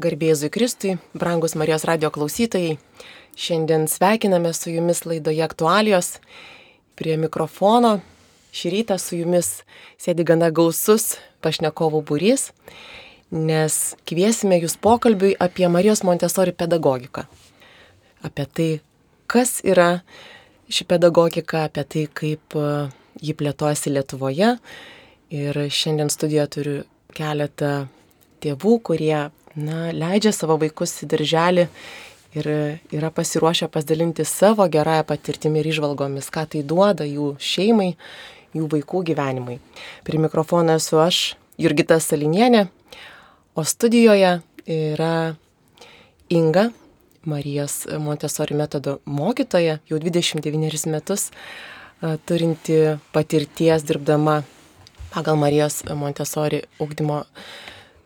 Garbėzui Kristui, brangus Marijos radio klausytojai, šiandien sveikiname su jumis laidoje aktualijos. Prie mikrofono šį rytą su jumis sėdi gana gausus pašnekovų būrys, nes kviesime jūs pokalbiui apie Marijos Montesori pedagogiką. Apie tai, kas yra ši pedagogika, apie tai, kaip e, ji plėtojasi Lietuvoje. Ir šiandien studijoje turiu keletą tėvų, kurie na, leidžia savo vaikus į darželį ir yra pasiruošę pasidalinti savo gerąją patirtimį ir išvalgomis, ką tai duoda jų šeimai, jų vaikų gyvenimui. Prie mikrofono esu aš, Jurgita Salinienė, o studijoje yra Inga, Marijos Montesori metodo mokytoja, jau 29 metus turinti patirties dirbdama pagal Marijos Montesori ugdymo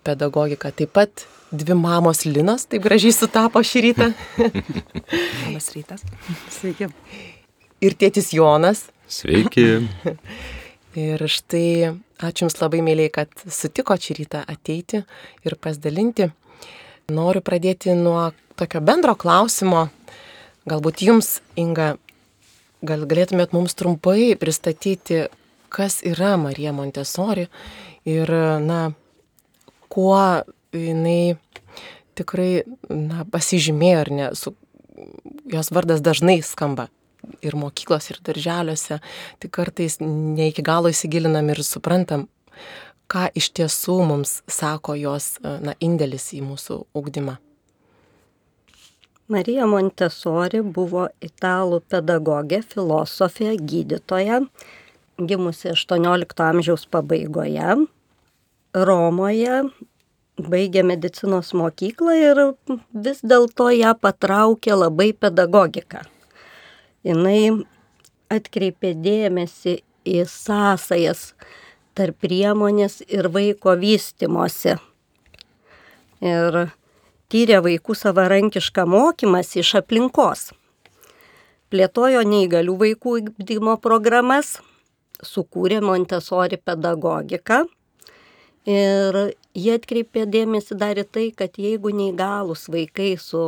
pedagogiką. Taip pat dvi mamos Linos taip gražiai sutapo šį rytą. Labas rytas. Sveiki. Ir tėtis Jonas. Sveiki. Ir štai ačiū Jums labai mėlyje, kad sutiko šį rytą ateiti ir pasidalinti. Noriu pradėti nuo tokio bendro klausimo. Galbūt Jums, Inga, gal galėtumėt mums trumpai pristatyti, kas yra Marija Montesori ir, na, kuo jinai tikrai na, pasižymėjo ar ne, su, jos vardas dažnai skamba ir mokyklos, ir darželiuose, tik kartais ne iki galo įsigilinam ir suprantam, ką iš tiesų mums sako jos na, indėlis į mūsų ugdymą. Marija Montesori buvo italų pedagogė, filosofė, gydytoja, gimusi 18 amžiaus pabaigoje, Romoje baigė medicinos mokyklą ir vis dėlto ją patraukė labai pedagogika. Jis atkreipė dėmesį į sąsajas tarp priemonės ir vaiko vystimosi. Ir tyrė vaikų savarankišką mokymąsi iš aplinkos. Plėtojo neįgalių vaikų ugdymo programas, sukūrė Montesori pedagogiką Ir jie atkreipė dėmesį dar į tai, kad jeigu neįgalus vaikai su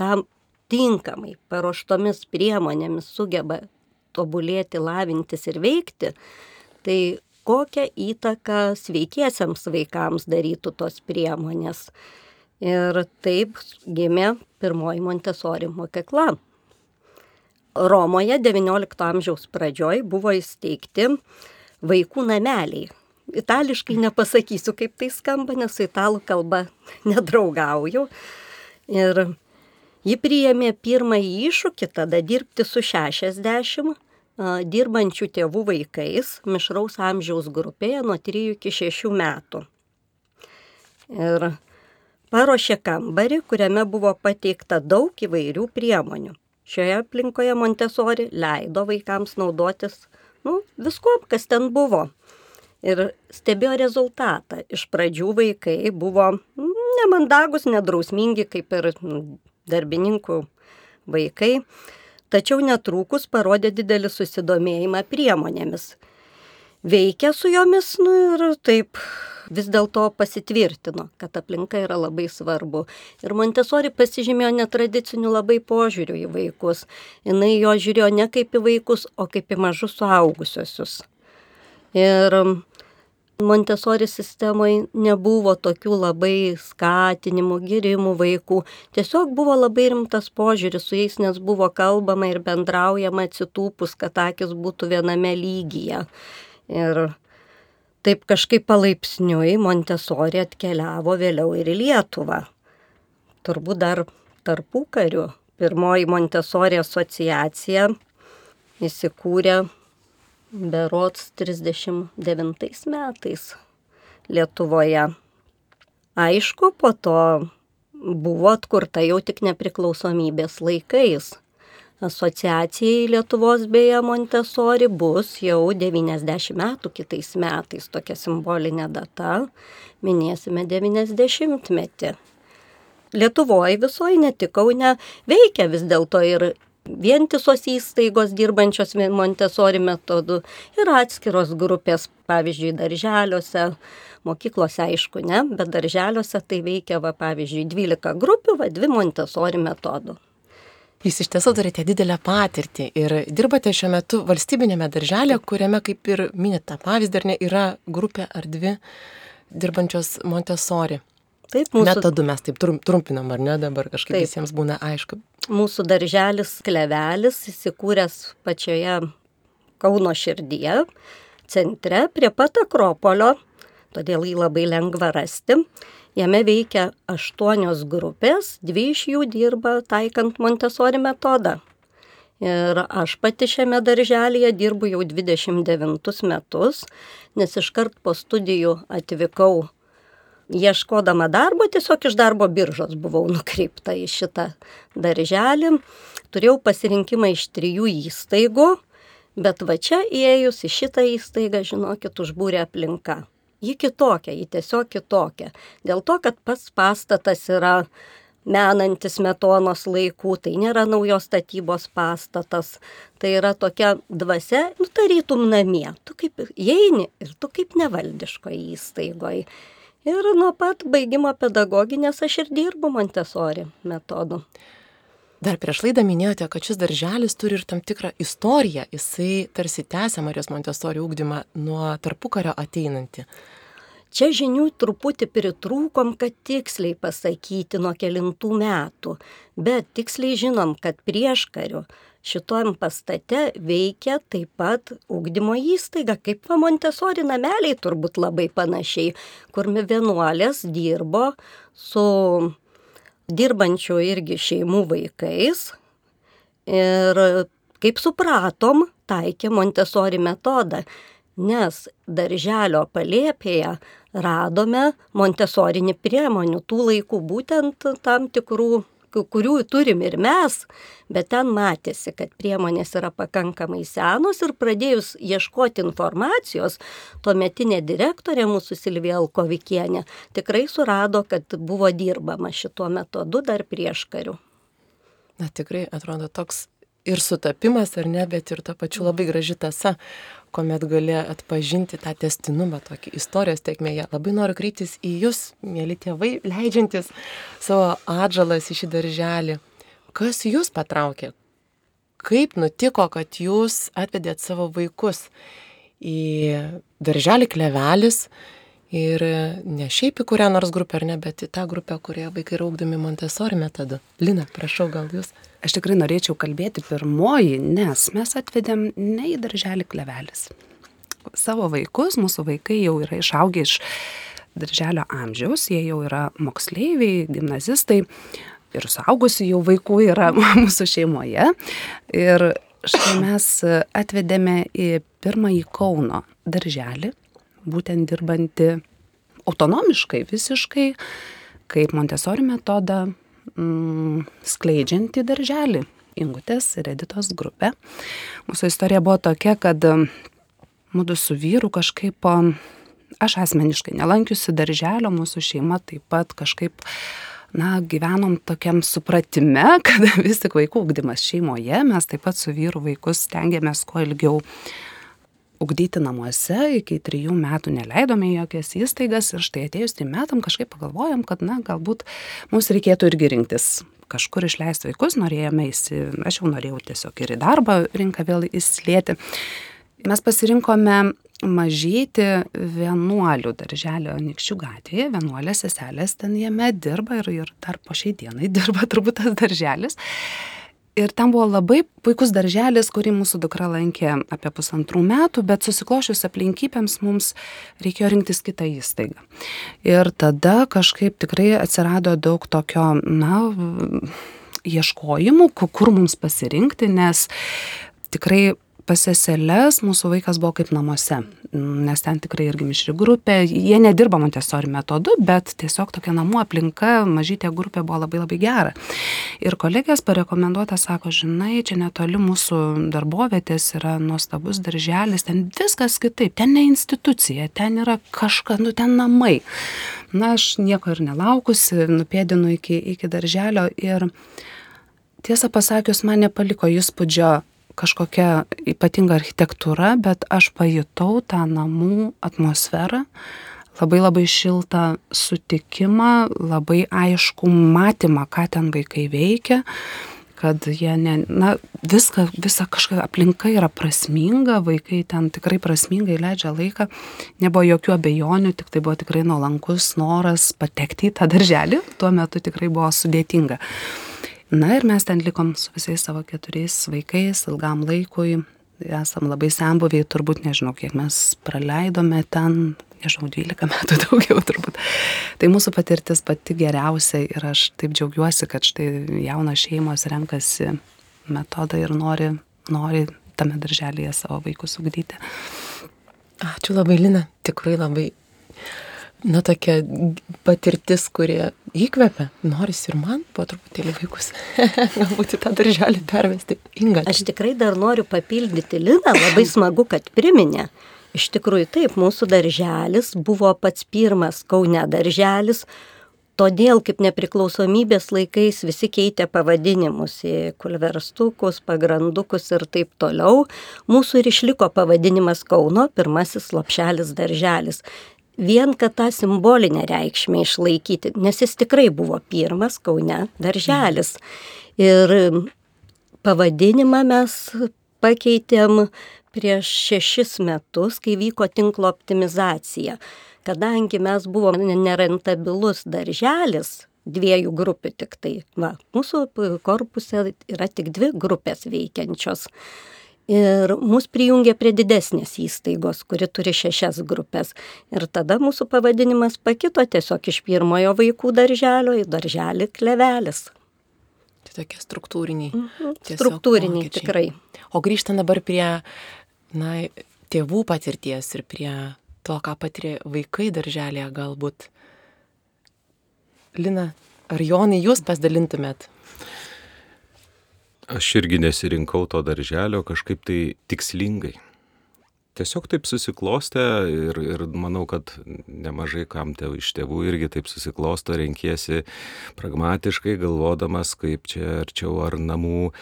tam tinkamai paruoštomis priemonėmis sugeba tobulėti, lavintis ir veikti, tai kokią įtaką sveikiesiams vaikams darytų tos priemonės. Ir taip gimė pirmoji Montesori mokykla. Romoje XIX amžiaus pradžioj buvo įsteigti vaikų nameliai, itališkai nepasakysiu, kaip tai skamba, nes su italų kalba nedraugauju. Ir ji priėmė pirmąjį iššūkį tada dirbti su 60 dirbančių tėvų vaikais mišraus amžiaus grupėje nuo 3 iki 6 metų. Ir paruošė kambarį, kuriame buvo pateikta daug įvairių priemonių. Šioje aplinkoje Montesori leido vaikams naudotis nu, viskuo, kas ten buvo ir stebėjo rezultatą. Iš pradžių vaikai buvo nemandagus, nedrausmingi kaip ir darbininkų vaikai, tačiau netrukus parodė didelį susidomėjimą priemonėmis. Veikia su jomis nu, ir taip vis dėlto pasitvirtino, kad aplinka yra labai svarbu. Ir Montesori pasižymėjo netradicinių labai požiūrių į vaikus. Jis jo žiūrėjo ne kaip į vaikus, o kaip į mažus suaugusiosius. Ir Montesori sistemoje nebuvo tokių labai skatinimų, girimų vaikų. Tiesiog buvo labai rimtas požiūris su jais, nes buvo kalbama ir bendraujama atsitūpus, kad akis būtų viename lygyje. Ir taip kažkaip palaipsniui Montesori atkeliavo vėliau ir į Lietuvą. Turbūt dar tarpų karių. Pirmoji Montesori asociacija įsikūrė berots 39 metais Lietuvoje. Aišku, po to buvo atkurta jau tik nepriklausomybės laikais. Asociacijai Lietuvos beje Montesori bus jau 90 metų kitais metais, tokia simbolinė data, minėsime 90 metį. Lietuvoje visoje, ne tik Kaune, veikia vis dėlto ir vientisos įstaigos dirbančios Montessori metodu ir atskiros grupės, pavyzdžiui, darželiuose, mokyklose aišku, ne, bet darželiuose tai veikia, va, pavyzdžiui, 12 grupių, va, dvi Montessori metodų. Jūs iš tiesų turite didelę patirtį ir dirbate šiuo metu valstybinėme darželė, kuriame, kaip ir minite tą pavyzdį, ar ne, yra grupė ar dvi dirbančios Montessori. Taip, mūsų... Metodu mes taip trumpinam, ar ne, dabar kažkaip taip. visiems būna aišku. Mūsų darželis Klevelis įsikūręs pačioje Kauno širdyje, centre, prie pat Akropolio, todėl jį labai lengva rasti. Jame veikia aštuonios grupės, dvi iš jų dirba taikant Montessori metodą. Ir aš pati šiame darželėje dirbu jau 29 metus, nes iškart po studijų atvykau ieškodama darbo, tiesiog iš darbo biržos buvau nukreipta į šitą darželį. Turėjau pasirinkimą iš trijų įstaigų, bet va čia įėjus į šitą įstaigą, žinokit, užbūrė aplinka ji kitokia, ji tiesiog kitokia. Dėl to, kad pats pastatas yra menantis metonos laikų, tai nėra naujos statybos pastatas, tai yra tokia dvasia, nu tarytum namie, tu kaip įeini ir tu kaip nevaldiškoje įstaigoje. Ir nuo pat baigimo pedagoginės aš ir dirbu Montesori metodu. Dar prieš laidą minėjote, kad šis darželis turi ir tam tikrą istoriją. Jisai tarsi tęsia Marijos Montesori ūkdymą nuo tarpukario ateinantį. Čia žinių truputį pritrūkom, kad tiksliai pasakyti nuo kelintų metų, bet tiksliai žinom, kad prieš kariu šitom pastate veikia taip pat ugdymo įstaiga, kaip va Montesori nameliai turbūt labai panašiai, kur vienuolės dirbo su dirbančių irgi šeimų vaikais ir kaip supratom, taikė Montesori metodą nes darželio palėpėje radome montesorinį priemonių tų laikų, būtent tam tikrų, kurių turim ir mes, bet ten matėsi, kad priemonės yra pakankamai senos ir pradėjus ieškoti informacijos, tuometinė direktorė mūsų Silvija Alkovikienė tikrai surado, kad buvo dirbama šituo metodu dar prieš karių. Na tikrai atrodo toks ir sutapimas, ar ne, bet ir to pačiu labai graži tasa, kuomet gali atpažinti tą testinumą tokį istorijos tekmėje. Labai noriu kreiptis į jūs, mėly tėvai, leidžiantis savo atžalas į šį darželį. Kas jūs patraukė? Kaip nutiko, kad jūs atvedėt savo vaikus į darželį klevelis ir ne šiaip į kurią nors grupę ar ne, bet į tą grupę, kurioje vaikai yra augdami Montessori metodu. Lina, prašau, gal jūs. Aš tikrai norėčiau kalbėti pirmoji, nes mes atvedėm ne į darželį klevelis. Savo vaikus, mūsų vaikai jau yra išaugę iš darželio amžiaus, jie jau yra moksleiviai, gimnazistai ir suaugusių jau vaikų yra mūsų šeimoje. Ir štai mes atvedėme į pirmąjį Kauno darželį, būtent dirbanti autonomiškai visiškai, kaip Montesori metodą mm, skleidžianti darželį. Ingutės ir Editos grupė. Mūsų istorija buvo tokia, kad mūdu su vyru kažkaip, mm, aš asmeniškai nelankiusi darželio, mūsų šeima taip pat kažkaip na, gyvenom tokiam supratime, kad vis tik vaikų ugdymas šeimoje, mes taip pat su vyru vaikus stengiamės kuo ilgiau ugdyti namuose, iki trijų metų neleidome į jokias įstaigas ir štai atėjus trim metam kažkaip pagalvojom, kad, na, galbūt mums reikėtų irgi rinktis kažkur išleisti vaikus, norėjome įsi, aš jau norėjau tiesiog ir į darbą rinką vėl įsilieti. Mes pasirinkome mažyti vienuolių darželio Nikščių gatvėje, vienuolės seselės ten jame dirba ir, ir dar po šiai dienai dirba turbūt tas darželis. Ir ten buvo labai puikus darželis, kurį mūsų dukra lankė apie pusantrų metų, bet susiklošius aplinkybėms mums reikėjo rinktis kitą įstaigą. Ir tada kažkaip tikrai atsirado daug tokio, na, ieškojimų, kur mums pasirinkti, nes tikrai pas seseles mūsų vaikas buvo kaip namuose, nes ten tikrai irgi mišri grupė, jie nedirba Montessori metodu, bet tiesiog tokia namų aplinka, mažytė grupė buvo labai labai gera. Ir kolegės parekomenduota sako, žinai, čia netoli mūsų darbovietės yra nuostabus darželis, ten viskas kitaip, ten ne institucija, ten yra kažkas, nu ten namai. Na, aš nieko ir nelaukusi, nupėdinu iki, iki darželio ir tiesą pasakius, man nepaliko įspūdžio kažkokia ypatinga architektūra, bet aš pajutau tą namų atmosferą, labai labai šiltą sutikimą, labai aišku matymą, ką ten vaikai veikia kad jie ne, na, viską, visa kažkokia aplinka yra prasminga, vaikai ten tikrai prasmingai leidžia laiką, nebuvo jokių abejonių, tik tai buvo tikrai nuolankus noras patekti į tą darželį, tuo metu tikrai buvo sudėtinga. Na ir mes ten likom su visais savo keturiais vaikais ilgam laikui, esam labai sambuviai, turbūt nežinau, kiek mes praleidome ten, nežinau, 12 metų daugiau turbūt. Tai mūsų patirtis pati geriausia ir aš taip džiaugiuosi, kad štai jaunos šeimos renkasi metodą ir nori, nori tame darželėje savo vaikus ugdyti. Ačiū labai, Lina, tikrai labai, na, tokia patirtis, kurie įkvepia, noris ir man po truputėlį vaikus, galbūt į tą darželį pervesti. Inga. Aš tikrai dar noriu papildyti Liną, labai smagu, kad priminė, Iš tikrųjų taip, mūsų darželis buvo pats pirmas Kaune darželis, todėl kaip nepriklausomybės laikais visi keitė pavadinimus į kulverstukus, pagrandukus ir taip toliau. Mūsų ir išliko pavadinimas Kauno pirmasis lopšelis darželis. Vien, kad tą simbolinę reikšmę išlaikyti, nes jis tikrai buvo pirmas Kaune darželis. Ir pavadinimą mes pakeitėm prieš šešis metus, kai vyko tinklo optimizacija. Kadangi mes buvome nerentabilus darželis, dviejų grupių tik tai. Va, mūsų korpuse yra tik dvi grupės veikiančios. Ir mus prijungė prie didesnės įstaigos, kuri turi šešias grupės. Ir tada mūsų pavadinimas pakito tiesiog iš pirmojo vaikų darželio į darželį klevelis. Tai tokie struktūriniai. Mhm. Struktūriniai pokyčiai. tikrai. O grįžtant dabar prie na, tėvų patirties ir prie to, ką patiria vaikai darželėje galbūt. Lina, ar Jonai jūs pasidalintumėt? Aš irgi nesirinkau to darželio kažkaip tai tikslingai tiesiog taip susiklostė ir, ir manau, kad nemažai kam tėv, iš tėvų irgi taip susiklosto, renkiesi pragmatiškai, galvodamas, kaip čia arčiau ar namų,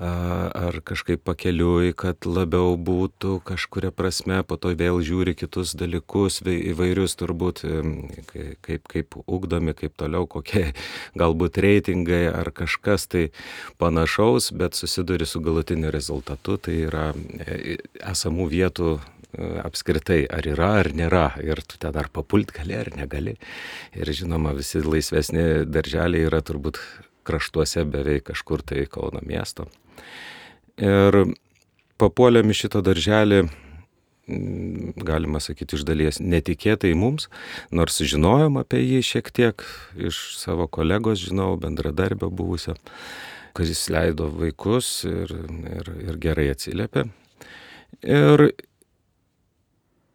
ar kažkaip pakeliui, kad labiau būtų kažkuria prasme, po to vėl žiūri kitus dalykus, įvairius turbūt, kaip, kaip ugdomi, kaip toliau, kokie galbūt reitingai ar kažkas tai panašaus, bet susiduri su galutiniu rezultatu, tai yra e, esamų vietų apskritai, ar yra, ar nėra. Ir tu ten ar papult gali, ar negali. Ir žinoma, visi laisvesni darželiai yra turbūt kraštuose beveik kažkur tai Kauno miesto. Ir papuolėm į šitą darželį, mm, galima sakyti, iš dalies netikėtai mums, nors žinojom apie jį šiek tiek iš savo kolegos, žinau, bendradarbio buvusio, kad jis leido vaikus ir, ir, ir gerai atsiliepė. Ir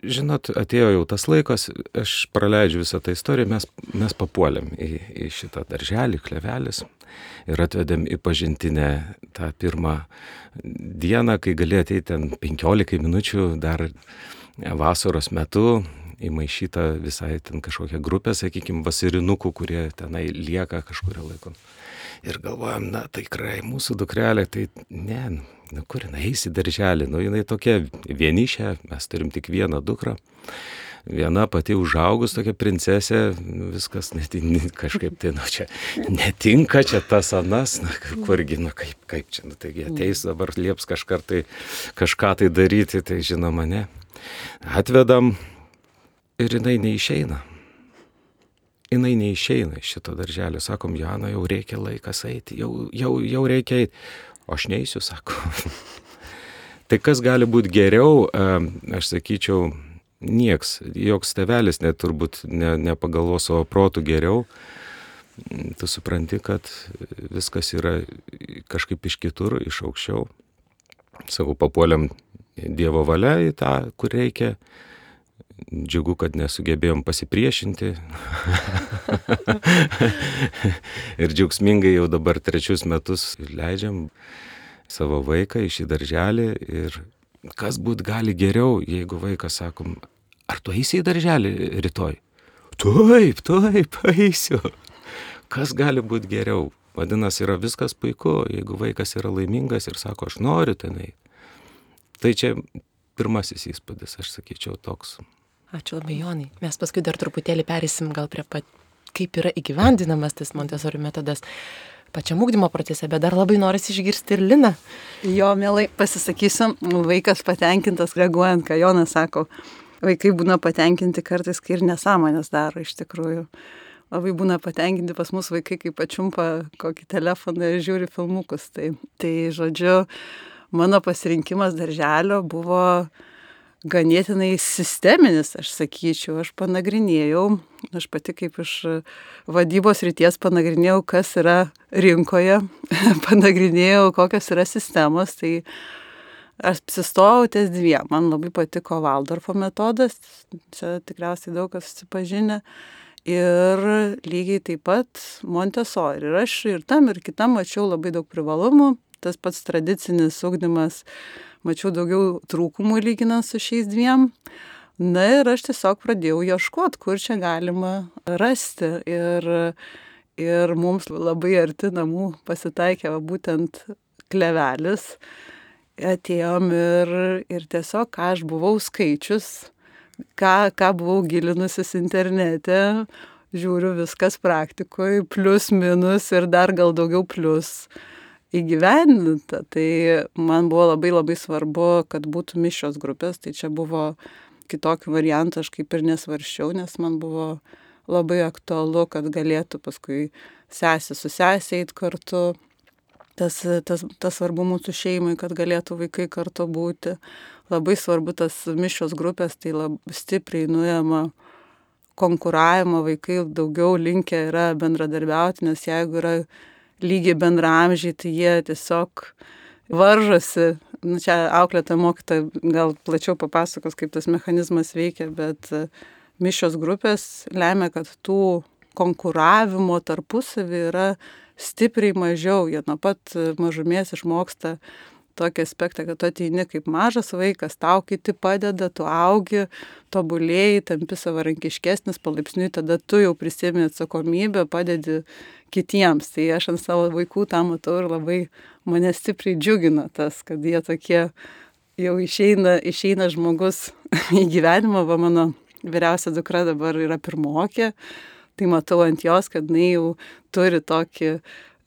žinot, atėjo jau tas laikas, aš praleidžiu visą tą istoriją, mes, mes papuolėm į, į šitą darželį, klevelis ir atvedėm į pažintinę tą pirmą dieną, kai galėjo ateiti ten 15 minučių dar vasaros metu įmaišyta visai ten kažkokia grupė, sakykime, vasirinukų, kurie tenai lieka kažkurio laiko. Ir galvojam, na tikrai mūsų dukrelė, tai ne, nu kur jinai eis į darželį, nu jinai tokia vienišė, mes turim tik vieną dukrą. Viena pati užaugus tokia princesė, nu, viskas netin, kažkaip tai, nu čia netinka, čia tas anas, na kurgi, nu kaip, kaip čia, nu taigi ateis dabar lieps kažką tai, kažką tai daryti, tai žinoma ne. Atvedam ir jinai neišeina. Jinai neišeina iš šito darželio, sakom, Jana, jau reikia laikas eiti, jau, jau, jau reikia eiti aš neįsiu, sako. tai kas gali būti geriau, aš sakyčiau, nieks, joks tevelis net turbūt ne, nepagalvo savo protų geriau. Tu supranti, kad viskas yra kažkaip iš kitur, iš aukščiau. Savo papuoliam Dievo valia į tą, kur reikia. Džiugu, kad nesugebėjom pasipriešinti. ir džiaugsmingai jau dabar trečius metus leidžiam savo vaiką į šį darželį ir kas būt gali geriau, jeigu vaikas sakom, ar tu eisi į darželį rytoj? Taip, taip, eisiu. Kas gali būti geriau? Vadinasi, yra viskas puiku, jeigu vaikas yra laimingas ir sako, aš noriu tenai. Tai čia pirmasis įspūdis, aš sakyčiau, toks. Ačiū labai, Jonai. Mes paskui dar truputėlį perėsim gal prie pat, kaip yra įgyvendinamas tas Montesori metodas pačiam ūkdymo procese, bet dar labai norisi išgirsti ir Liną. Jo, mielai pasisakysiu, vaikas patenkintas, reaguojant, ką Jonas sako. Vaikai būna patenkinti kartais, kai ir nesąmonės daro iš tikrųjų. Labai būna patenkinti pas mus vaikai, kai pačiumpa kokį telefoną ir žiūri filmukus. Tai, tai žodžiu, mano pasirinkimas darželio buvo ganėtinai sisteminis, aš sakyčiau. Aš panagrinėjau, aš pati kaip iš vadybos ryties panagrinėjau, kas yra rinkoje, panagrinėjau, kokios yra sistemos. Tai aš apsistojau ties dviem. Man labai patiko Valdorfo metodas, čia tikriausiai daug kas susipažinę. Ir lygiai taip pat Montesori. Ir aš ir tam, ir kitam mačiau labai daug privalumų. Tas pats tradicinis ugdymas mačiau daugiau trūkumų lyginant su šiais dviem. Na ir aš tiesiog pradėjau ieškoti, kur čia galima rasti. Ir, ir mums labai arti namų pasitaikė būtent klevelis. Atėjom ir, ir tiesiog, ką aš buvau skaičius, ką, ką buvau gilinusis internete, žiūriu viskas praktikoje, plus minus ir dar gal daugiau plus įgyvendinta. Tai man buvo labai labai svarbu, kad būtų mišos grupės, tai čia buvo kitokių variantų, aš kaip ir nesvarščiau, nes man buvo labai aktualu, kad galėtų paskui sesė su sesė eiti kartu. Tas, tas, tas svarbu mūsų šeimai, kad galėtų vaikai kartu būti. Labai svarbu tas mišos grupės, tai labai stipriai nuėjama konkuravimo, vaikai daugiau linkę yra bendradarbiauti, nes jeigu yra lygiai bendramžiai, tai jie tiesiog varžosi. Nu, čia auklėta mokyta gal plačiau papasakos, kaip tas mechanizmas veikia, bet e, mišios grupės lemia, kad tų konkuravimo tarpusavį yra stipriai mažiau. Jie nuo pat mažumės išmoksta tokį aspektą, kad tu ateini kaip mažas vaikas, tau kiti padeda, tu augi, tobulėjai, tampi savarankiškesnis, palaipsniui tada tu jau prisėmė atsakomybę, padedi kitiems. Tai aš ant savo vaikų tą matau ir labai mane stipriai džiugina tas, kad jie tokie jau išeina, išeina žmogus į gyvenimą, va mano vyriausia dukra dabar yra pirmokė, tai matau ant jos, kad jinai jau turi tokį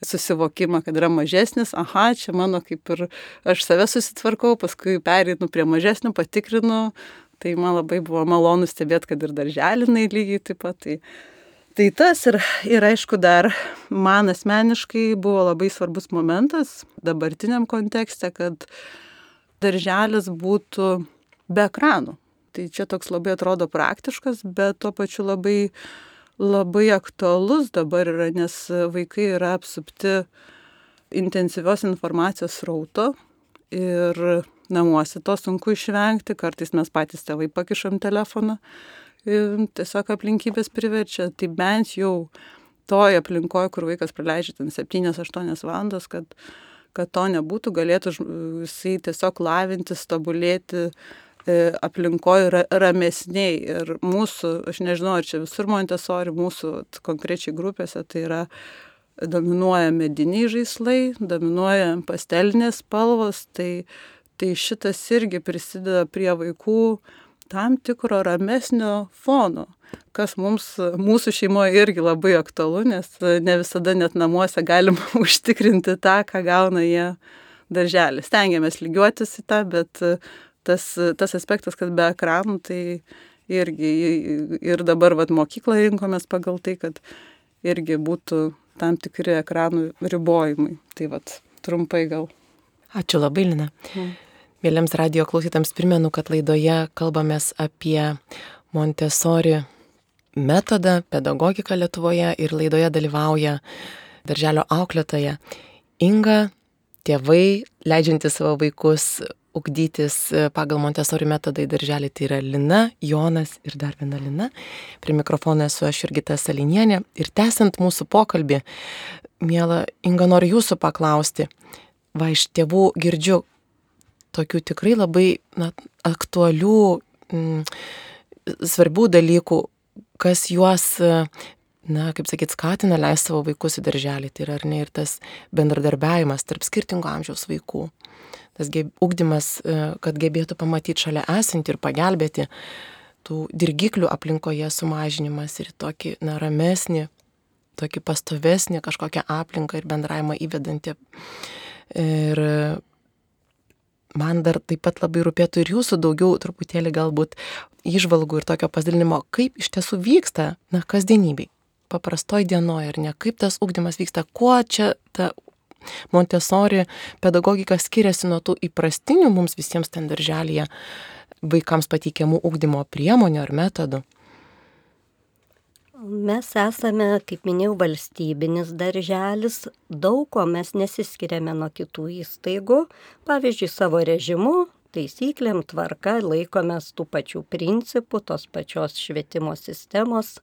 susivokimą, kad yra mažesnis, aha, čia mano kaip ir aš save susitvarkau, paskui pereinu prie mažesnių, patikrinu, tai man labai buvo malonu stebėti, kad ir darželinai lygiai taip pat. Tai, tai tas ir, ir aišku dar man asmeniškai buvo labai svarbus momentas dabartiniam kontekste, kad darželis būtų be ekranų. Tai čia toks labai atrodo praktiškas, bet tuo pačiu labai labai aktualus dabar yra, nes vaikai yra apsupti intensyvios informacijos rauto ir namuose to sunku išvengti, kartais mes patys tėvai pakišam telefoną tiesiog aplinkybės priverčia, tai bent jau toj aplinkoje, kur vaikas praleidžia ten 7-8 valandas, kad, kad to nebūtų, galėtų jisai tiesiog lavintis, tobulėti E, aplinkoje ramesniai. Ir mūsų, aš nežinau, ar čia visur Montesori, mūsų konkrečiai grupėse tai yra dominuoja mediniai žaislai, dominuoja pastelinės spalvos, tai, tai šitas irgi prisideda prie vaikų tam tikro ramesnio fono, kas mums, mūsų šeimoje irgi labai aktualu, nes ne visada net namuose galima užtikrinti tą, ką gauna jie darželį. Stengiamės lygiuotis į tą, bet tas, tas aspektas, kad be ekranų, tai irgi ir dabar vat, mokyklą rinkomės pagal tai, kad irgi būtų tam tikri ekranų ribojimai. Tai vat, trumpai gal. Ačiū labai, Lina. Mm. Mėlyms radio klausytams primenu, kad laidoje kalbamės apie Montesori metodą, pedagogiką Lietuvoje ir laidoje dalyvauja darželio auklėtoja Inga, tėvai, leidžiantys savo vaikus ugdytis pagal Montesori metodą į darželį, tai yra Lina, Jonas ir dar viena Lina. Prie mikrofono esu aš irgi ta Salinienė. Ir tęsiant mūsų pokalbį, mėla Inga, noriu jūsų paklausti. Va, iš tėvų girdžiu tokių tikrai labai na, aktualių, m, svarbių dalykų, kas juos na, kaip sakyt, skatina leisti savo vaikus į darželį. Tai yra ar ne ir tas bendradarbiavimas tarp skirtingų amžiaus vaikų. Tas ugdymas, e, kad gebėtų pamatyti šalia esantį ir pagelbėti tų dirgiklių aplinkoje sumažinimas ir tokį, na, ramesnį, tokį pastovesnį kažkokią aplinką ir bendravimą įvedantį. Ir man dar taip pat labai rūpėtų ir jūsų daugiau truputėlį galbūt išvalgų ir tokio pasidalinimo, kaip iš tiesų vyksta, na, kasdienybei, paprastoj dienoje, ar ne, kaip tas ūkdymas vyksta, kuo čia ta Montesori pedagogika skiriasi nuo tų įprastinių mums visiems ten darželėje vaikams pateikiamų ūkdymo priemonių ar metodų. Mes esame, kaip minėjau, valstybinis darželis, daug ko mes nesiskiriame nuo kitų įstaigų, pavyzdžiui, savo režimu, taisyklėm, tvarka, laikomės tų pačių principų, tos pačios švietimo sistemos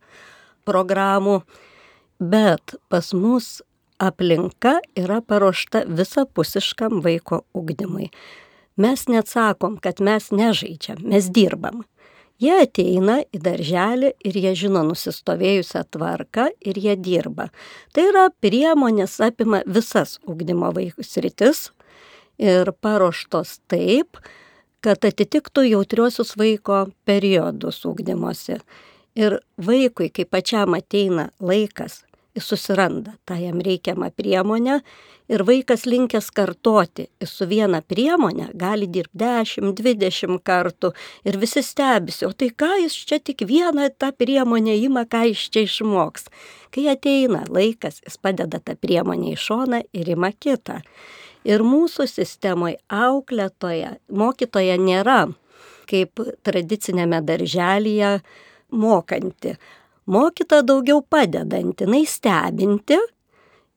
programų, bet pas mus aplinka yra paruošta visapusiškam vaiko ugdymui. Mes net sakom, kad mes nežaidžiam, mes dirbam. Jie ateina į darželį ir jie žino nusistovėjusią tvarką ir jie dirba. Tai yra priemonės apima visas ugdymo vaikų sritis ir paruoštos taip, kad atitiktų jautriosius vaiko periodus ugdymosi. Ir vaikui, kai pačiam ateina laikas jis susiranda tą jam reikiamą priemonę ir vaikas linkęs kartoti. Jis su viena priemonė gali dirbti 10-20 kartų ir visi stebisi, o tai ką jis čia tik vieną tą priemonę ima, ką jis čia išmoks. Kai ateina laikas, jis padeda tą priemonę į šoną ir ima kitą. Ir mūsų sistemoje auklėtoje, mokytoja nėra kaip tradicinėme darželyje mokanti mokyta daugiau padedanti, jinai stebinti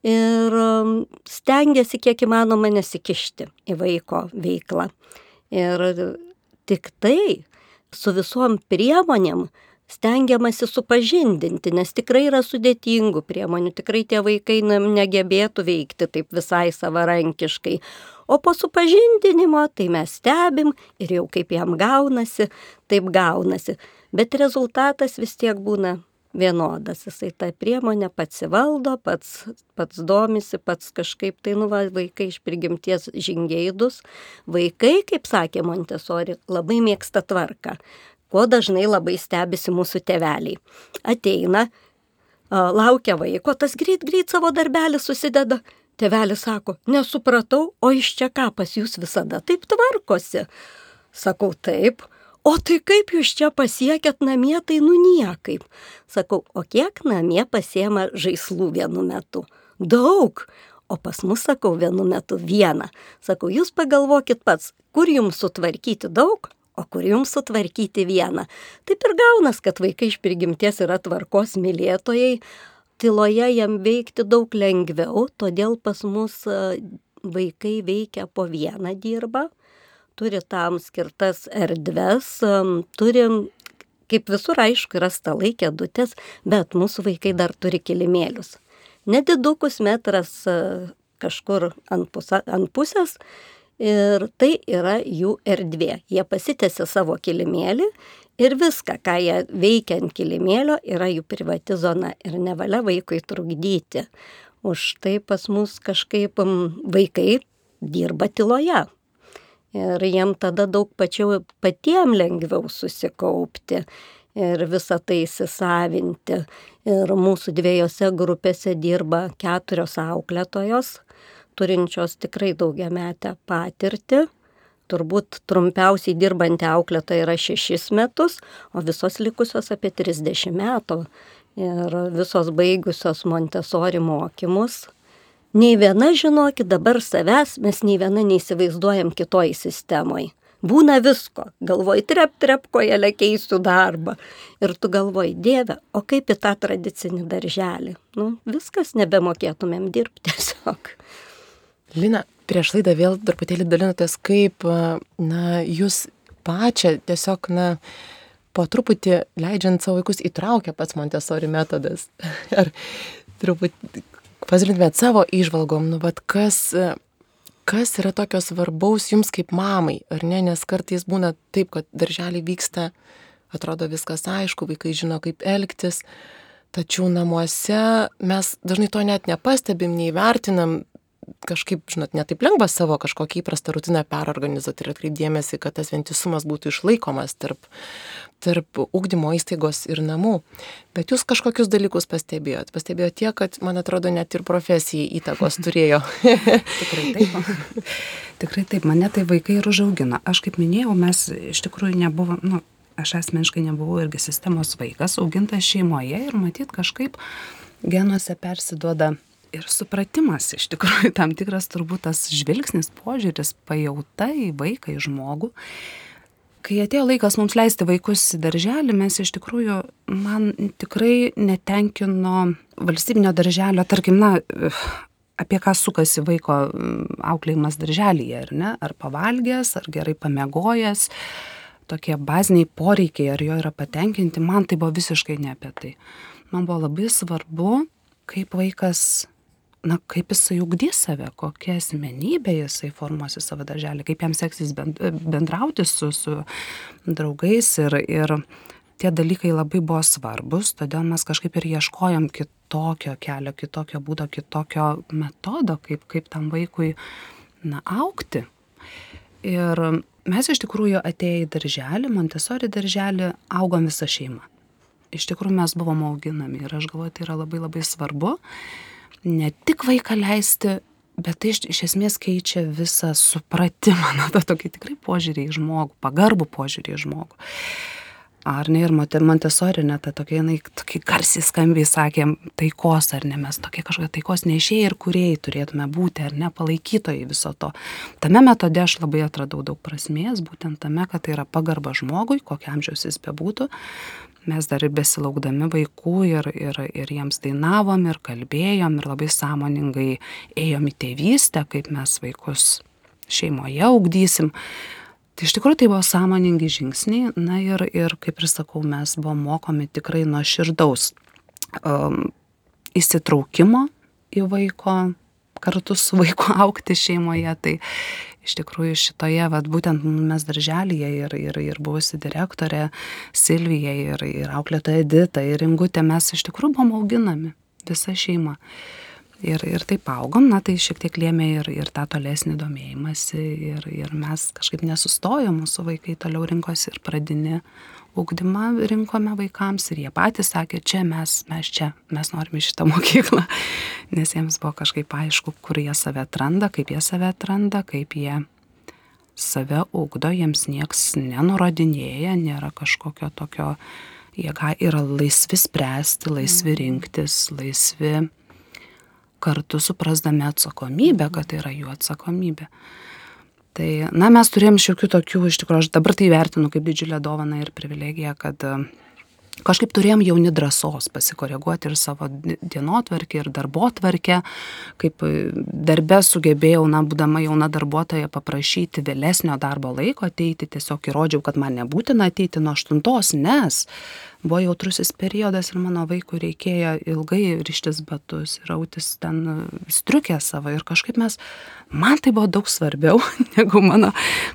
ir um, stengiasi kiek įmanoma nesikišti į vaiko veiklą. Ir tik tai su visom priemonėm stengiamasi supažindinti, nes tikrai yra sudėtingų priemonių, tikrai tie vaikai negebėtų veikti taip visai savarankiškai. O po supažindinimo tai mes stebim ir jau kaip jam gaunasi, taip gaunasi. Bet rezultatas vis tiek būna vienodas. Jisai tą priemonę pats įvaldo, pats, pats domisi, pats kažkaip tai, nu, va, vaikai iš prigimties žingėdus. Vaikai, kaip sakė Montesori, labai mėgsta tvarką, ko dažnai labai stebisi mūsų teveliai. Ateina, laukia vaiko, tas greit, greit savo darbelį susideda. Tevelis sako, nesupratau, o iš čia ką pas jūs visada taip tvarkosi. Sakau, taip, o tai kaip jūs čia pasiekėt namie, tai nu niekaip. Sakau, o kiek namie pasiema žaislų vienu metu? Daug. O pas mus, sakau, vienu metu vieną. Sakau, jūs pagalvokit pats, kur jums sutvarkyti daug, o kur jums sutvarkyti vieną. Taip ir gaunas, kad vaikai iš prigimties yra tvarkos mylėtojai, tyloje jam veikti daug lengviau, todėl pas mus vaikai veikia po vieną dirbą turi tam skirtas erdves, turi, kaip visur aišku, yra stalai, kėdutės, bet mūsų vaikai dar turi kilimėlius. Nedidukus metras e, kažkur ant, pusa, ant pusės ir tai yra jų erdvė. Jie pasitėsi savo kilimėlį ir viską, ką jie veikia ant kilimėlio, yra jų privati zona ir nevalia vaikui trukdyti. Už tai pas mus kažkaip vaikai dirba tyloje ir jiem tada daug pačiau patiem lengviau susikaupti ir visą tai įsisavinti. Ir mūsų dviejose grupėse dirba keturios auklėtojos, turinčios tikrai daugiametę patirtį. Turbūt trumpiausiai dirbanti auklėtoja yra šešis metus, o visos likusios apie 30 metų. Ir visos baigusios Montesori mokymus Nei viena, žinokit, dabar savęs mes nei viena neįsivaizduojam kitoj sistemoj. Būna visko. Galvoj, trep, trep, kojelę keisiu darbą. Ir tu galvoj, Dieve, o kaip į tą tradicinį darželį? Nu, viskas nebemokėtumėm dirbti tiesiog. Lina, prieš laidą vėl truputėlį dalinotės, kaip, na, jūs pačią tiesiog, na, po truputį leidžiant savo vaikus įtraukia pats Montesori metodas. Ar truputį, pasidalintumėt savo išvalgom, nu, bet kas, kas yra tokio svarbaus jums kaip mamai, ar ne, nes kartais būna taip, kad darželį vyksta, atrodo viskas aišku, vaikai žino kaip elgtis, tačiau namuose mes dažnai to net nepastebim, neįvertinam, kažkaip, žinot, netaip lengva savo kažkokį įprastą rutiną perorganizuoti ir atkreipdėmėsi, kad tas vientisumas būtų išlaikomas tarp, tarp ūkdymo įstaigos ir namų. Bet jūs kažkokius dalykus pastebėjot. Pastebėjot tiek, kad, man atrodo, net ir profesijai įtakos turėjo. Tikrai taip. Tikrai taip, mane tai vaikai ir užaugino. Aš kaip minėjau, mes iš tikrųjų nebuvom, nu, aš asmeniškai nebuvau irgi sistemos vaikas, augintas šeimoje ir matyt kažkaip genuose persiduoda ir supratimas, iš tikrųjų tam tikras turbūt tas žvilgsnis, požiūris, pajauta į vaiką, į žmogų. Kai atėjo laikas mums leisti vaikus į darželį, mes iš tikrųjų, man tikrai netenkino valstybinio darželio, tarkim, na, apie ką sukasi vaiko auklėjimas darželyje, ar ne? Ar pavalgęs, ar gerai pamiegojęs, tokie baziniai poreikiai, ar jo yra patenkinti, man tai buvo visiškai ne apie tai. Man buvo labai svarbu, kaip vaikas na, kaip jisai ugdys save, kokia asmenybė jisai formuosi savo darželį, kaip jam seksis bendrauti su, su draugais ir, ir tie dalykai labai buvo svarbus, todėl mes kažkaip ir ieškojom kitokio kelio, kitokio būdo, kitokio metodo, kaip, kaip tam vaikui na, aukti. Ir mes iš tikrųjų atėję į darželį, Montesori darželį, augom visą šeimą. Iš tikrųjų mes buvom auginami ir aš galvoju, tai yra labai labai svarbu ne tik vaiką leisti, bet tai iš, iš esmės keičia visą supratimą, na, tą tokį tikrai požiūrį į žmogų, pagarbų požiūrį į žmogų. Ar ne, ir Montesori net tokia, jinai tokia garsiai skambiai sakė, taikos ar ne, mes tokie kažkokie taikos neišėjai ir kuriejai turėtume būti, ar ne, palaikytojai viso to. Tame metode aš labai atradau daug prasmės, būtent tame, kad tai yra pagarba žmogui, kokiam amžiaus jis bebūtų, mes dar ir besilaukdami vaikų ir, ir, ir jiems dainavom ir kalbėjom ir labai sąmoningai ėjom į tėvystę, kaip mes vaikus šeimoje augdysim. Tai iš tikrųjų tai buvo sąmoningi žingsniai, na ir, ir kaip ir sakau, mes buvom mokomi tikrai nuo širdaus um, įsitraukimo į vaiko, kartu su vaiku aukti šeimoje. Tai iš tikrųjų šitoje, vat, būtent mes darželėje ir, ir, ir buvusi direktorė Silvija ir, ir auklėtoja Edita ir Ingutė, mes iš tikrųjų buvom auginami, visa šeima. Ir, ir taip augom, na tai šiek tiek lėmė ir, ir tą tolesnį domėjimąsi ir, ir mes kažkaip nesustojom, mūsų vaikai toliau rinkosi ir pradinį ugdymą rinkome vaikams ir jie patys sakė, čia mes, mes čia, mes norime šitą mokyklą, nes jiems buvo kažkaip aišku, kur jie save atranda, kaip jie save atranda, kaip jie save ugdo, jiems nieks nenurodinėja, nėra kažkokio tokio, jie yra laisvi spręsti, laisvi mhm. rinktis, laisvi kartu suprasdami atsakomybę, kad tai yra jų atsakomybė. Tai, na, mes turėjom šiokių tokių, iš tikrųjų, aš dabar tai vertinu kaip didžiulę dovaną ir privilegiją, kad e, kažkaip turėjom jauni drąsos pasikoreguoti ir savo dienotvarkę, ir darbotvarkę, kaip e, darbe sugebėjau, na, būdama jauna darbuotoja, paprašyti vėlesnio darbo laiko ateiti, tiesiog įrodžiau, kad man nebūtina ateiti nuo aštuntos, nes buvo jautrusis periodas ir mano vaikui reikėjo ilgai rištis batus, rautis ten striukę savo ir kažkaip mes, man tai buvo daug svarbiau negu mano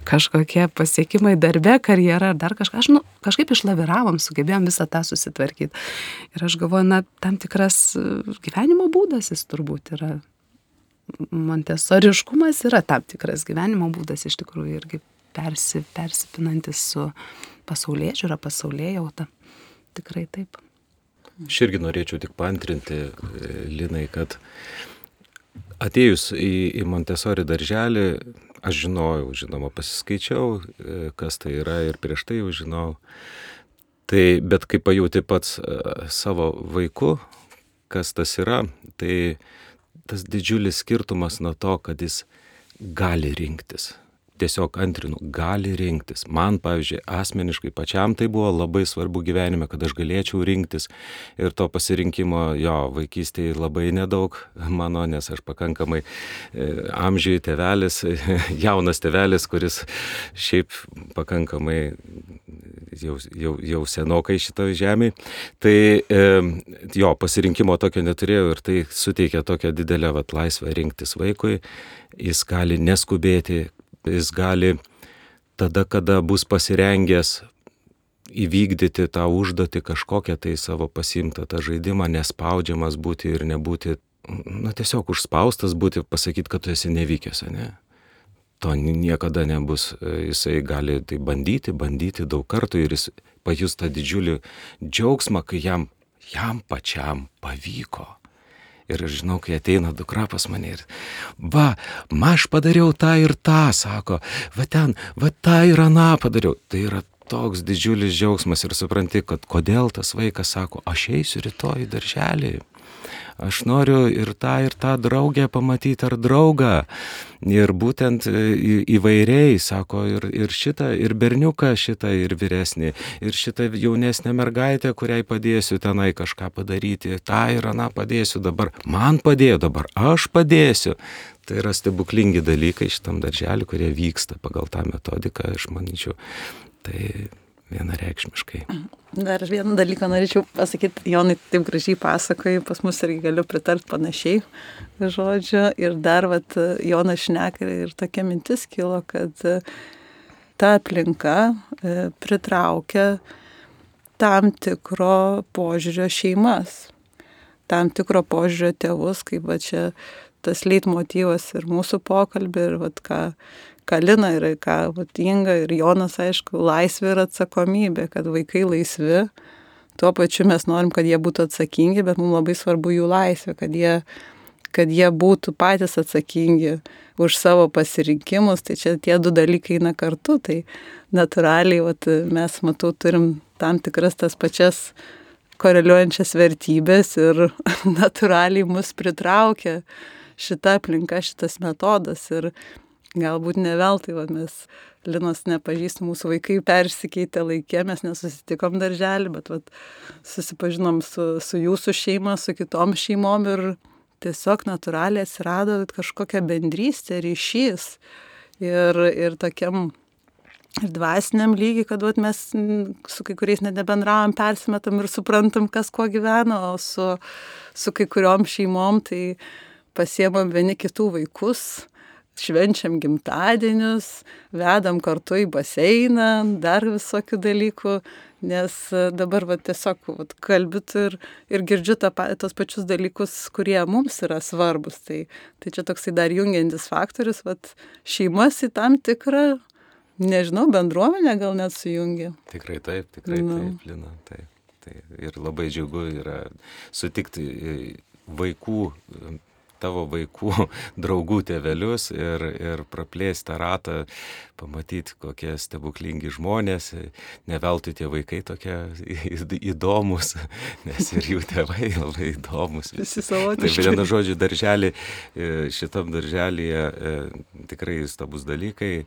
kažkokie pasiekimai darbe, karjera ar dar kažką. Aš nu, kažkaip išlaviravom, sugebėjom visą tą susitvarkyti. Ir aš galvoju, na, tam tikras gyvenimo būdas jis turbūt yra. Montesoriškumas yra tam tikras gyvenimo būdas iš tikrųjų irgi persi, persipinantis su pasaulyje žiūra, pasaulyje jauta tikrai taip. Aš irgi norėčiau tik pantrinti, e, Linai, kad atėjus į, į Montesori darželį, aš žinojau, žinoma, pasiskaičiau, e, kas tai yra ir prieš tai jau žinojau. Tai, bet kai pajūti pats e, savo vaiku, kas tas yra, tai tas didžiulis skirtumas nuo to, kad jis gali rinktis tiesiog antrinu, gali rinktis. Man, pavyzdžiui, asmeniškai pačiam tai buvo labai svarbu gyvenime, kad aš galėčiau rinktis ir to pasirinkimo jo vaikystėje labai nedaug mano, nes aš pakankamai e, amžiai tevelis, jaunas tevelis, kuris šiaip pakankamai jau, jau, jau senokai šitoje žemėje. Tai e, jo pasirinkimo tokio neturėjau ir tai suteikia tokią didelę vat, laisvę rinktis vaikui. Jis gali neskubėti, jis gali tada, kada bus pasirengęs įvykdyti tą užduotį kažkokią tai savo pasimtą tą žaidimą, nespaudžiamas būti ir nebūti, na tiesiog užspaustas būti, pasakyti, kad tu esi nevykęs, ne? To niekada nebus. Jisai gali tai bandyti, bandyti daug kartų ir jis pajus tą didžiulį džiaugsmą, kai jam, jam pačiam pavyko. Ir žinau, kai ateina dukra pas mane ir, va, ma aš padariau tą ir tą, sako, va ten, va tą ir aną padariau. Tai yra toks didžiulis džiaugsmas ir supranti, kad kodėl tas vaikas sako, aš eisiu rytoj į darželį. Aš noriu ir tą, ir tą draugę pamatyti ar draugą. Ir būtent e, įvairiai, sako, ir, ir šitą, ir berniuką šitą, ir vyresnį, ir šitą jaunesnę mergaitę, kuriai padėsiu tenai kažką padaryti, tą ir aną padėsiu dabar, man padėjo dabar, aš padėsiu. Tai yra stebuklingi dalykai šitam darželiu, kurie vyksta pagal tą metodiką, aš manyčiau. Tai vienareikšmiškai. Dar vieną dalyką norėčiau pasakyti, Jonai taip gražiai pasakoji, pas mus irgi galiu pritart panašiai žodžio. Ir dar, vat, Jonas šneka ir tokia mintis kilo, kad e, ta aplinka e, pritraukia tam tikro požiūrio šeimas, tam tikro požiūrio tėvus, kaip va čia tas leitmotyvas ir mūsų pokalbį, ir vat, ką, Kalina ir ką Vatinga ir Jonas, aišku, laisvė ir atsakomybė, kad vaikai laisvi. Tuo pačiu mes norim, kad jie būtų atsakingi, bet mums labai svarbu jų laisvė, kad jie, kad jie būtų patys atsakingi už savo pasirinkimus. Tai čia tie du dalykai eina kartu. Tai natūraliai vat, mes, matau, turim tam tikras tas pačias koreliuojančias vertybės ir natūraliai mus pritraukia šita aplinka, šitas metodas. Ir Galbūt ne veltui, va, mes Linos nepažįstų, mūsų vaikai persikeitė laikė, mes nesusitikom darželį, bet va, susipažinom su, su jūsų šeima, su kitom šeimom ir tiesiog natūraliai atsirado kažkokia bendrystė, ryšys ir, ir tokiam ir dvasiniam lygiai, kad vat, mes su kai kuriais net nebendravom, persimetam ir suprantam, kas kuo gyvena, o su, su kai kuriuom šeimom tai pasiemam vieni kitų vaikus švenčiam gimtadienius, vedam kartu į baseiną, dar visokių dalykų, nes e, dabar va, tiesiog va, kalbit ir, ir girdžiu tą, tos pačius dalykus, kurie mums yra svarbus. Tai, tai čia toksai dar jungiantis faktorius, va, šeimas į tam tikrą, nežinau, bendruomenę gal net sujungia. Tikrai taip, tikrai nu. taip, Lina, taip. Tai ir labai džiugu yra sutikti e, vaikų tavo vaikų draugų tėvelius ir, ir praplėsti tą ratą, pamatyti, kokie stebuklingi žmonės, ne veltui tie vaikai tokie įdomus, nes ir jų tėvai labai įdomus. Visi savotiški. Taip, vienu žodžiu, darželį, e, šitam darželėje e, tikrai stabus dalykai,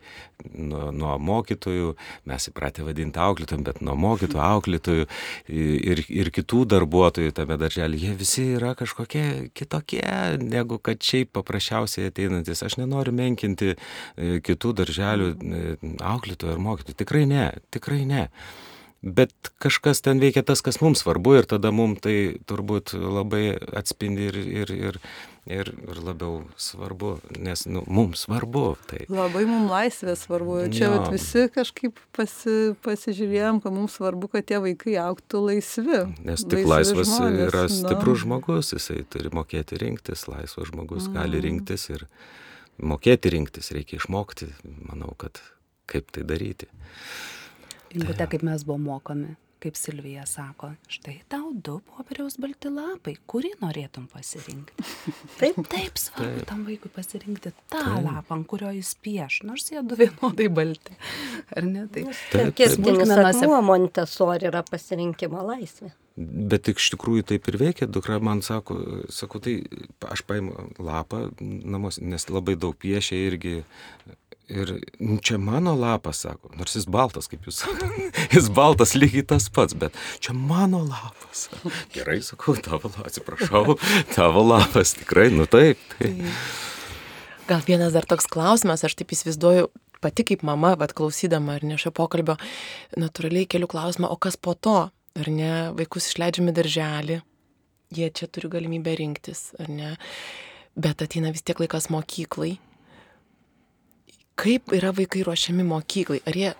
nuo, nuo mokytojų, mes įpratę vadinti auklėtojų, bet nuo mokytojų, auklėtojų ir, ir kitų darbuotojų tame darželį, jie visi yra kažkokie kitokie, ne negu kad šiaip paprasčiausiai ateinantis. Aš nenoriu menkinti e, kitų darželių e, auklėtojų ar mokytojų. Tikrai ne, tikrai ne. Bet kažkas ten veikia tas, kas mums svarbu ir tada mums tai turbūt labai atspindi ir, ir, ir, ir, ir labiau svarbu, nes nu, mums svarbu. Tai. Labai mums laisvė svarbu. Čia ja. visi kažkaip pasi, pasižiūrėjom, kad mums svarbu, kad tie vaikai auktų laisvi. Nes tik laisvas žmonės, yra nu. stiprus no. žmogus, jisai turi mokėti rinktis, laisvas žmogus mm. gali rinktis ir mokėti rinktis, reikia išmokti, manau, kad kaip tai daryti. Būtent kaip mes buvom mokomi kaip Silvija sako, štai tau du popieriaus balti lapai, kurį norėtum pasirinkti. Taip, taip svarbu taip. tam vaikui pasirinkti tą taip. lapą, ant kurio jis pieš, nors jie du vienodai balti. Ar ne? Tai smulkmenos Montesori yra pasirinkimo laisvė. Bet iš tikrųjų taip ir veikia, dukra man sako, sako, tai aš paimu lapą namuose, nes labai daug piešia irgi Ir nu, čia mano lapas, sako, nors jis baltas, kaip jūs sakote, jis baltas lygiai tas pats, bet čia mano lapas. Gerai, sakau, tavo lapas, atsiprašau, tavo lapas, tikrai, nu taip. taip. Gal vienas dar toks klausimas, aš taip įsivaizduoju, pati kaip mama, vad klausydama ar ne šio pokalbio, natūraliai keliu klausimą, o kas po to, ar ne, vaikus išleidžiami darželį, jie čia turi galimybę rinktis, ar ne, bet ateina vis tiek laikas mokyklai kaip yra vaikai ruošiami mokyklai? Ar jie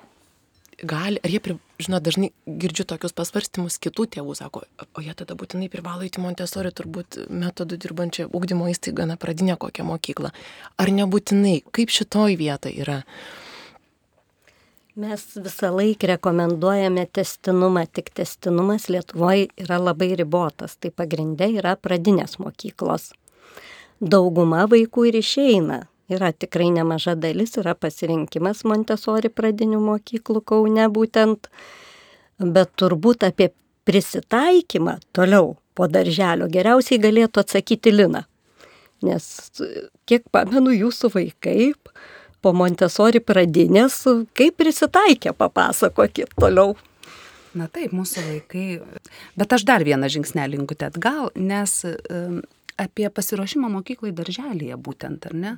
gali, ar jie, pri- žinot, dažnai girdžiu tokius pasvarstymus kitų tėvų, sako, o jie tada būtinai privalo įti Montesori, turbūt metodų dirbančią ugdymo įstaigą, na, pradinę kokią mokyklą. Ar nebūtinai, kaip šitoj vietoj yra? Mes visą laiką rekomenduojame testinumą, tik testinumas Lietuvoje yra labai ribotas. Tai pagrindė yra pradinės mokyklos. Dauguma vaikų ir išeina. Yra tikrai nemaža dalis, yra pasirinkimas Montesori pradinių mokyklų Kaune būtent. Bet turbūt apie prisitaikymą toliau po darželio geriausiai galėtų atsakyti Lina. Nes kiek pamenu jūsų vaikai po Montesori pradinės, kaip prisitaikė, papasakokit toliau. Na taip, mūsų vaikai. Bet aš dar vieną žingsnelį linkutę atgal, nes apie pasiruošimą mokyklai darželėje būtent, ar ne?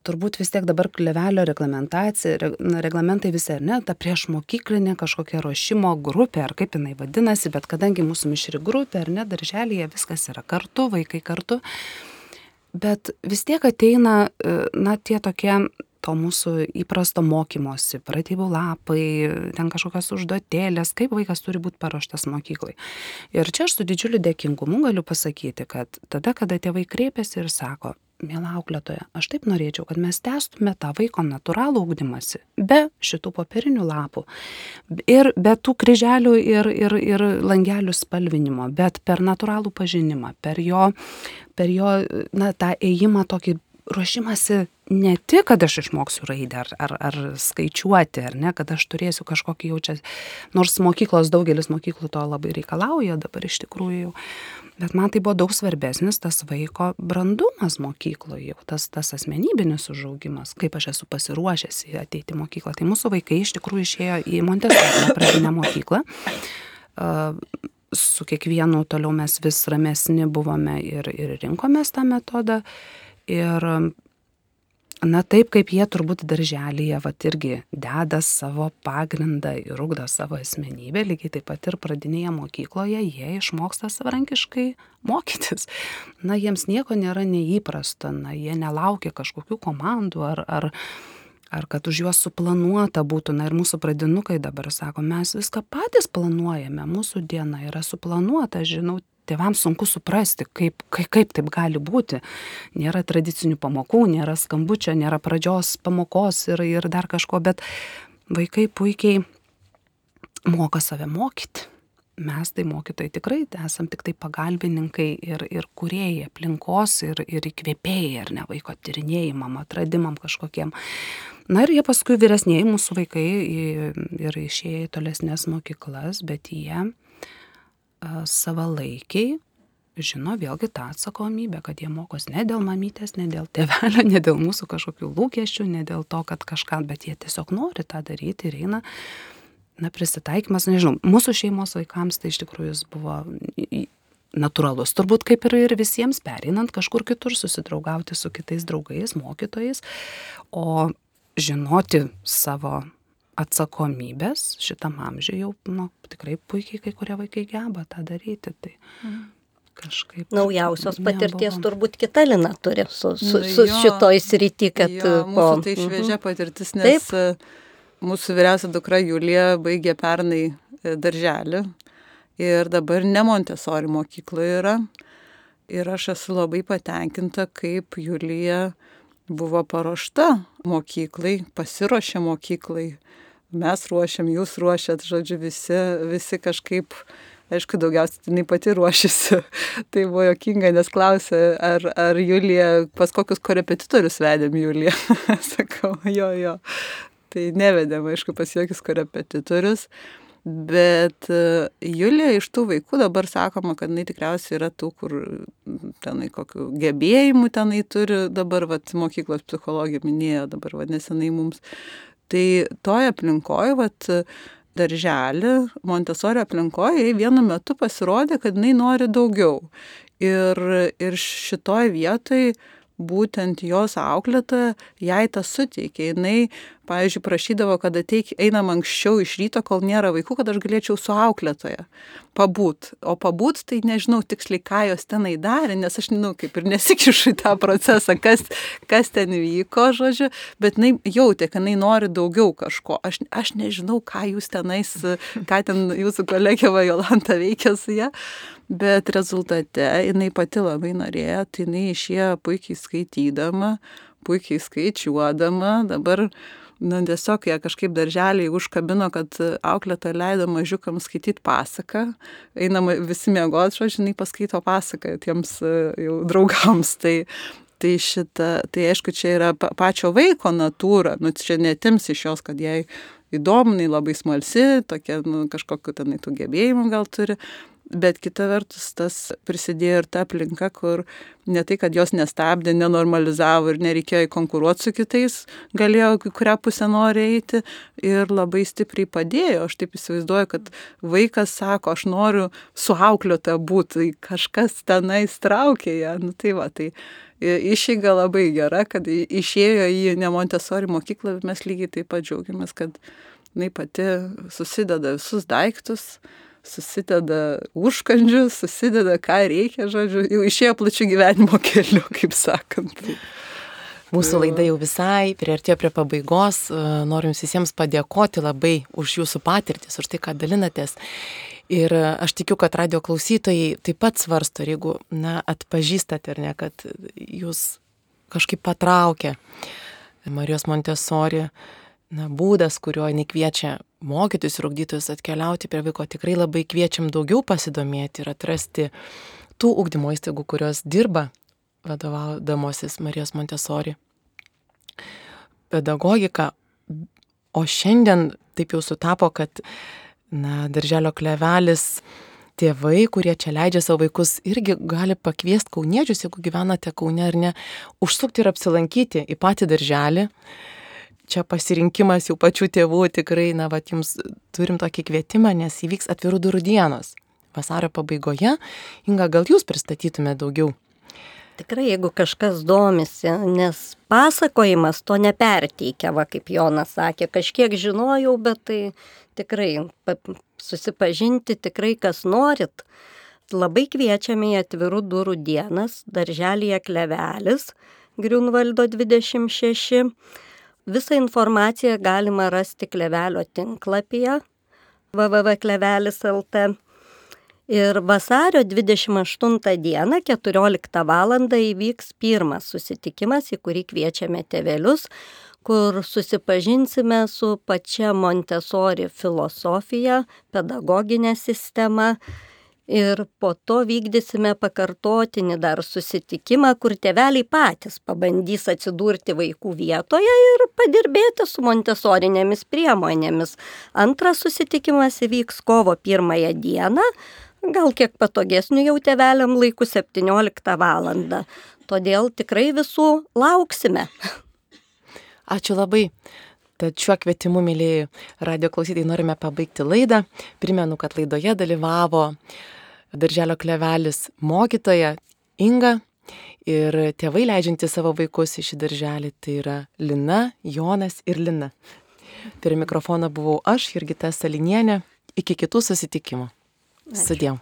Turbūt vis tiek dabar klevelio reglamentacija, reglamentai visi, ar ne, ta prieš mokyklinė kažkokia ruošimo grupė, ar kaip jinai vadinasi, bet kadangi mūsų mišri grupė, ar ne, darželėje viskas yra kartu, vaikai kartu, bet vis tiek ateina, na, tie tokie to mūsų įprasto mokymosi, pratybų lapai, ten kažkokios užduotėlės, kaip vaikas turi būti paruoštas mokyklai. Ir čia aš su didžiuliu dėkingumu galiu pasakyti, kad tada, kada tėvai kreipiasi ir sako, Mėla auklėtoja, aš taip norėčiau, kad mes testume tą vaiko natūralų ūkdymasi be šitų popierinių lapų ir be tų kryželių ir, ir, ir langelių spalvinimo, bet per natūralų pažinimą, per jo, per jo na, tą ėjimą tokį ruošimasi ne tik, kad aš išmoksiu raidę ar, ar, ar skaičiuoti, ar ne, kad aš turėsiu kažkokį jaučią, nors mokyklos, daugelis mokyklų to labai reikalauja dabar iš tikrųjų, bet man tai buvo daug svarbesnis tas vaiko brandumas mokykloje, tas, tas asmenybinis užaugimas, kaip aš esu pasiruošęs ateiti į mokyklą. Tai mūsų vaikai iš tikrųjų išėjo į Montesquieu pradinę mokyklą. Uh, su kiekvienu toliau mes vis ramesni buvome ir, ir rinkomės tą metodą. Ir na taip kaip jie turbūt darželyje, va irgi deda savo pagrindą ir ugdo savo asmenybę, lygiai taip pat ir pradinėje mokykloje jie išmoksta savarankiškai mokytis. Na, jiems nieko nėra neįprasta, na, jie nelaukia kažkokių komandų ar, ar, ar kad už juos suplanuota būtų. Na ir mūsų pradinukai dabar sako, mes viską patys planuojame, mūsų diena yra suplanuota, žinau, tėvams sunku suprasti, kaip, kaip, kaip taip gali būti. Nėra tradicinių pamokų, nėra skambučio, nėra pradžios pamokos ir, ir dar kažko, bet vaikai puikiai moka save mokyti. Mes tai mokytojai tikrai esam tik tai pagalbininkai ir, ir kuriejai aplinkos ir, ir įkvėpėjai, ar ne vaiko tyrinėjimam, atradimam kažkokiem. Na ir jie paskui vyresnėji mūsų vaikai ir išėję į tolesnės mokyklas, bet jie savalaikiai žino vėlgi tą atsakomybę, kad jie mokos ne dėl mamytės, ne dėl tėvelio, ne dėl mūsų kažkokių lūkesčių, ne dėl to, kad kažką, bet jie tiesiog nori tą daryti ir eina, na, prisitaikymas, nežinau, mūsų šeimos vaikams tai iš tikrųjų jis buvo natūralus, turbūt kaip ir, ir visiems pereinant kažkur kitur, susidraugauti su kitais draugais, mokytojais, o žinoti savo atsakomybės šitam amžiui jau nu, tikrai puikiai kai kurie vaikai geba tą daryti. Tai mm. kažkaip. Naujausios patirties nebuvo. turbūt kita Lina turi su, su, su jo, šitoj srity, kad jo, po... Mūsų tai šviežia mhm. patirtis, nes Taip. E, mūsų vyriausia dukra Julija baigė pernai e, darželį ir dabar ne Montesori mokykloje yra. Ir aš esu labai patenkinta, kaip Julija buvo paruošta mokyklai, pasiruošė mokyklai mes ruošiam, jūs ruošiat, žodžiu, visi, visi kažkaip, aišku, daugiausiai jinai pati ruošiasi. tai buvo jokinga, nes klausė, ar, ar Julija, pas kokius korepetitorius vedėm Juliją. Sakau, jo, jo. Tai nevedėm, aišku, pas jokius korepetitorius. Bet e, Julija iš tų vaikų dabar sakoma, kad jinai tikriausiai yra tų, kur tenai kokių gebėjimų tenai turi, dabar vat, mokyklos psichologija minėjo, dabar vat, nesenai mums Tai toj aplinkoj, vat, darželį, Montesorio aplinkoje, jai vienu metu pasirodė, kad jinai nori daugiau. Ir, ir šitoj vietoj būtent jos auklėtoja jai tą suteikė. Jis, pavyzdžiui, prašydavo, kad ateik, einam anksčiau iš ryto, kol nėra vaikų, kad aš galėčiau su auklėtoja pabūt. O pabūt, tai nežinau tiksliai, ką jos tenai darė, nes aš, nu, kaip ir nesikišu į tą procesą, kas, kas ten vyko, žodžiu, bet jinai jautė, kad jinai nori daugiau kažko. Aš, aš nežinau, ką jūs tenais, ką ten jūsų kolegė Vajolanta veikia su ją, bet rezultate jinai pati labai norėjo, tai jinai išėjo puikiai skaitydama, puikiai skaičiuodama, dabar na, tiesiog ją kažkaip darželiai užkabino, kad auklėta leido mažiukams skaityti pasaką, einama visi mėgoti, jinai paskaito pasaką tiems jau draugams. Tai, tai šita, tai aišku, čia yra pačio vaiko natūra, nu, čia netims iš jos, kad jai įdomu, jinai labai smalsi, tokia, nu, kažkokiu tenai tų gebėjimų gal turi, bet kita vertus tas prisidėjo ir ta aplinka, kur ne tai, kad jos nestabdė, nenormalizavo ir nereikėjo konkuruoti su kitais, galėjo kurią pusę nori eiti ir labai stipriai padėjo. Aš taip įsivaizduoju, kad vaikas sako, aš noriu suauklėta būti, tai kažkas tenai traukė ją. Nu, tai va, tai išyga labai gera, kad išėjo į ne Montesori mokyklą, mes lygiai taip pat džiaugiamės, kad jinai pati susideda visus daiktus, susideda užkandžius, susideda ką reikia, žodžiu, jau išėjo plačių gyvenimo keliu, kaip sakant. Mūsų laida jau visai priartėjo prie pabaigos. Noriu Jums visiems padėkoti labai už Jūsų patirtis, už tai, ką dalinatės. Ir aš tikiu, kad radio klausytojai taip pat svarsto, jeigu, na, atpažįstate ar ne, kad Jūs kažkaip patraukė Marijos Montesori na, būdas, kuriuo jinai kviečia mokytis ir ugdytus atkeliauti prie vaiko, tikrai labai kviečiam daugiau pasidomėti ir atrasti tų ugdymo įstaigų, kurios dirba vadovaudamosis Marijos Montesori pedagogika. O šiandien taip jau sutapo, kad, na, darželio klevelis tėvai, kurie čia leidžia savo vaikus, irgi gali pakviesti kauniečius, jeigu gyvenate Kaune ar ne, užsukti ir apsilankyti į patį darželį čia pasirinkimas jau pačių tėvų tikrai, na, va, jums turim tokį kvietimą, nes įvyks atvirų durų dienos. Vasario pabaigoje, Inga, gal jūs pristatytume daugiau? Tikrai, jeigu kažkas domisi, nes pasakojimas to neperteikia, va kaip Jonas sakė, kažkiek žinojau, bet tai tikrai susipažinti tikrai kas norit. Labai kviečiame į atvirų durų dienas, darželėje Klevelis, Griunvaldo 26 Visą informaciją galima rasti klevelio tinklapyje www.klevelis.lt. Ir vasario 28 dieną 14 val. įvyks pirmas susitikimas, į kurį kviečiame tėvelius, kur susipažinsime su pačia Montesori filosofija, pedagoginė sistema, ir po to vykdysime pakartotinį dar susitikimą, kur tėveliai patys pabandys atsidurti vaikų vietoje ir padirbėti su montesorinėmis priemonėmis. Antras susitikimas įvyks kovo pirmąją dieną, gal kiek patogesnių jau tėveliam laikų 17 val. Todėl tikrai visų lauksime. Ačiū labai. Tad šiuo kvietimu, mėlyjei radio klausytai, norime pabaigti laidą. Primenu, kad laidoje dalyvavo darželio klevelis mokytoja Inga ir tėvai leidžianti savo vaikus į šį darželį, tai yra Lina, Jonas ir Lina. Prie mikrofono buvau aš, Jurgita Salinienė. Iki kitų susitikimų. Sudėjau.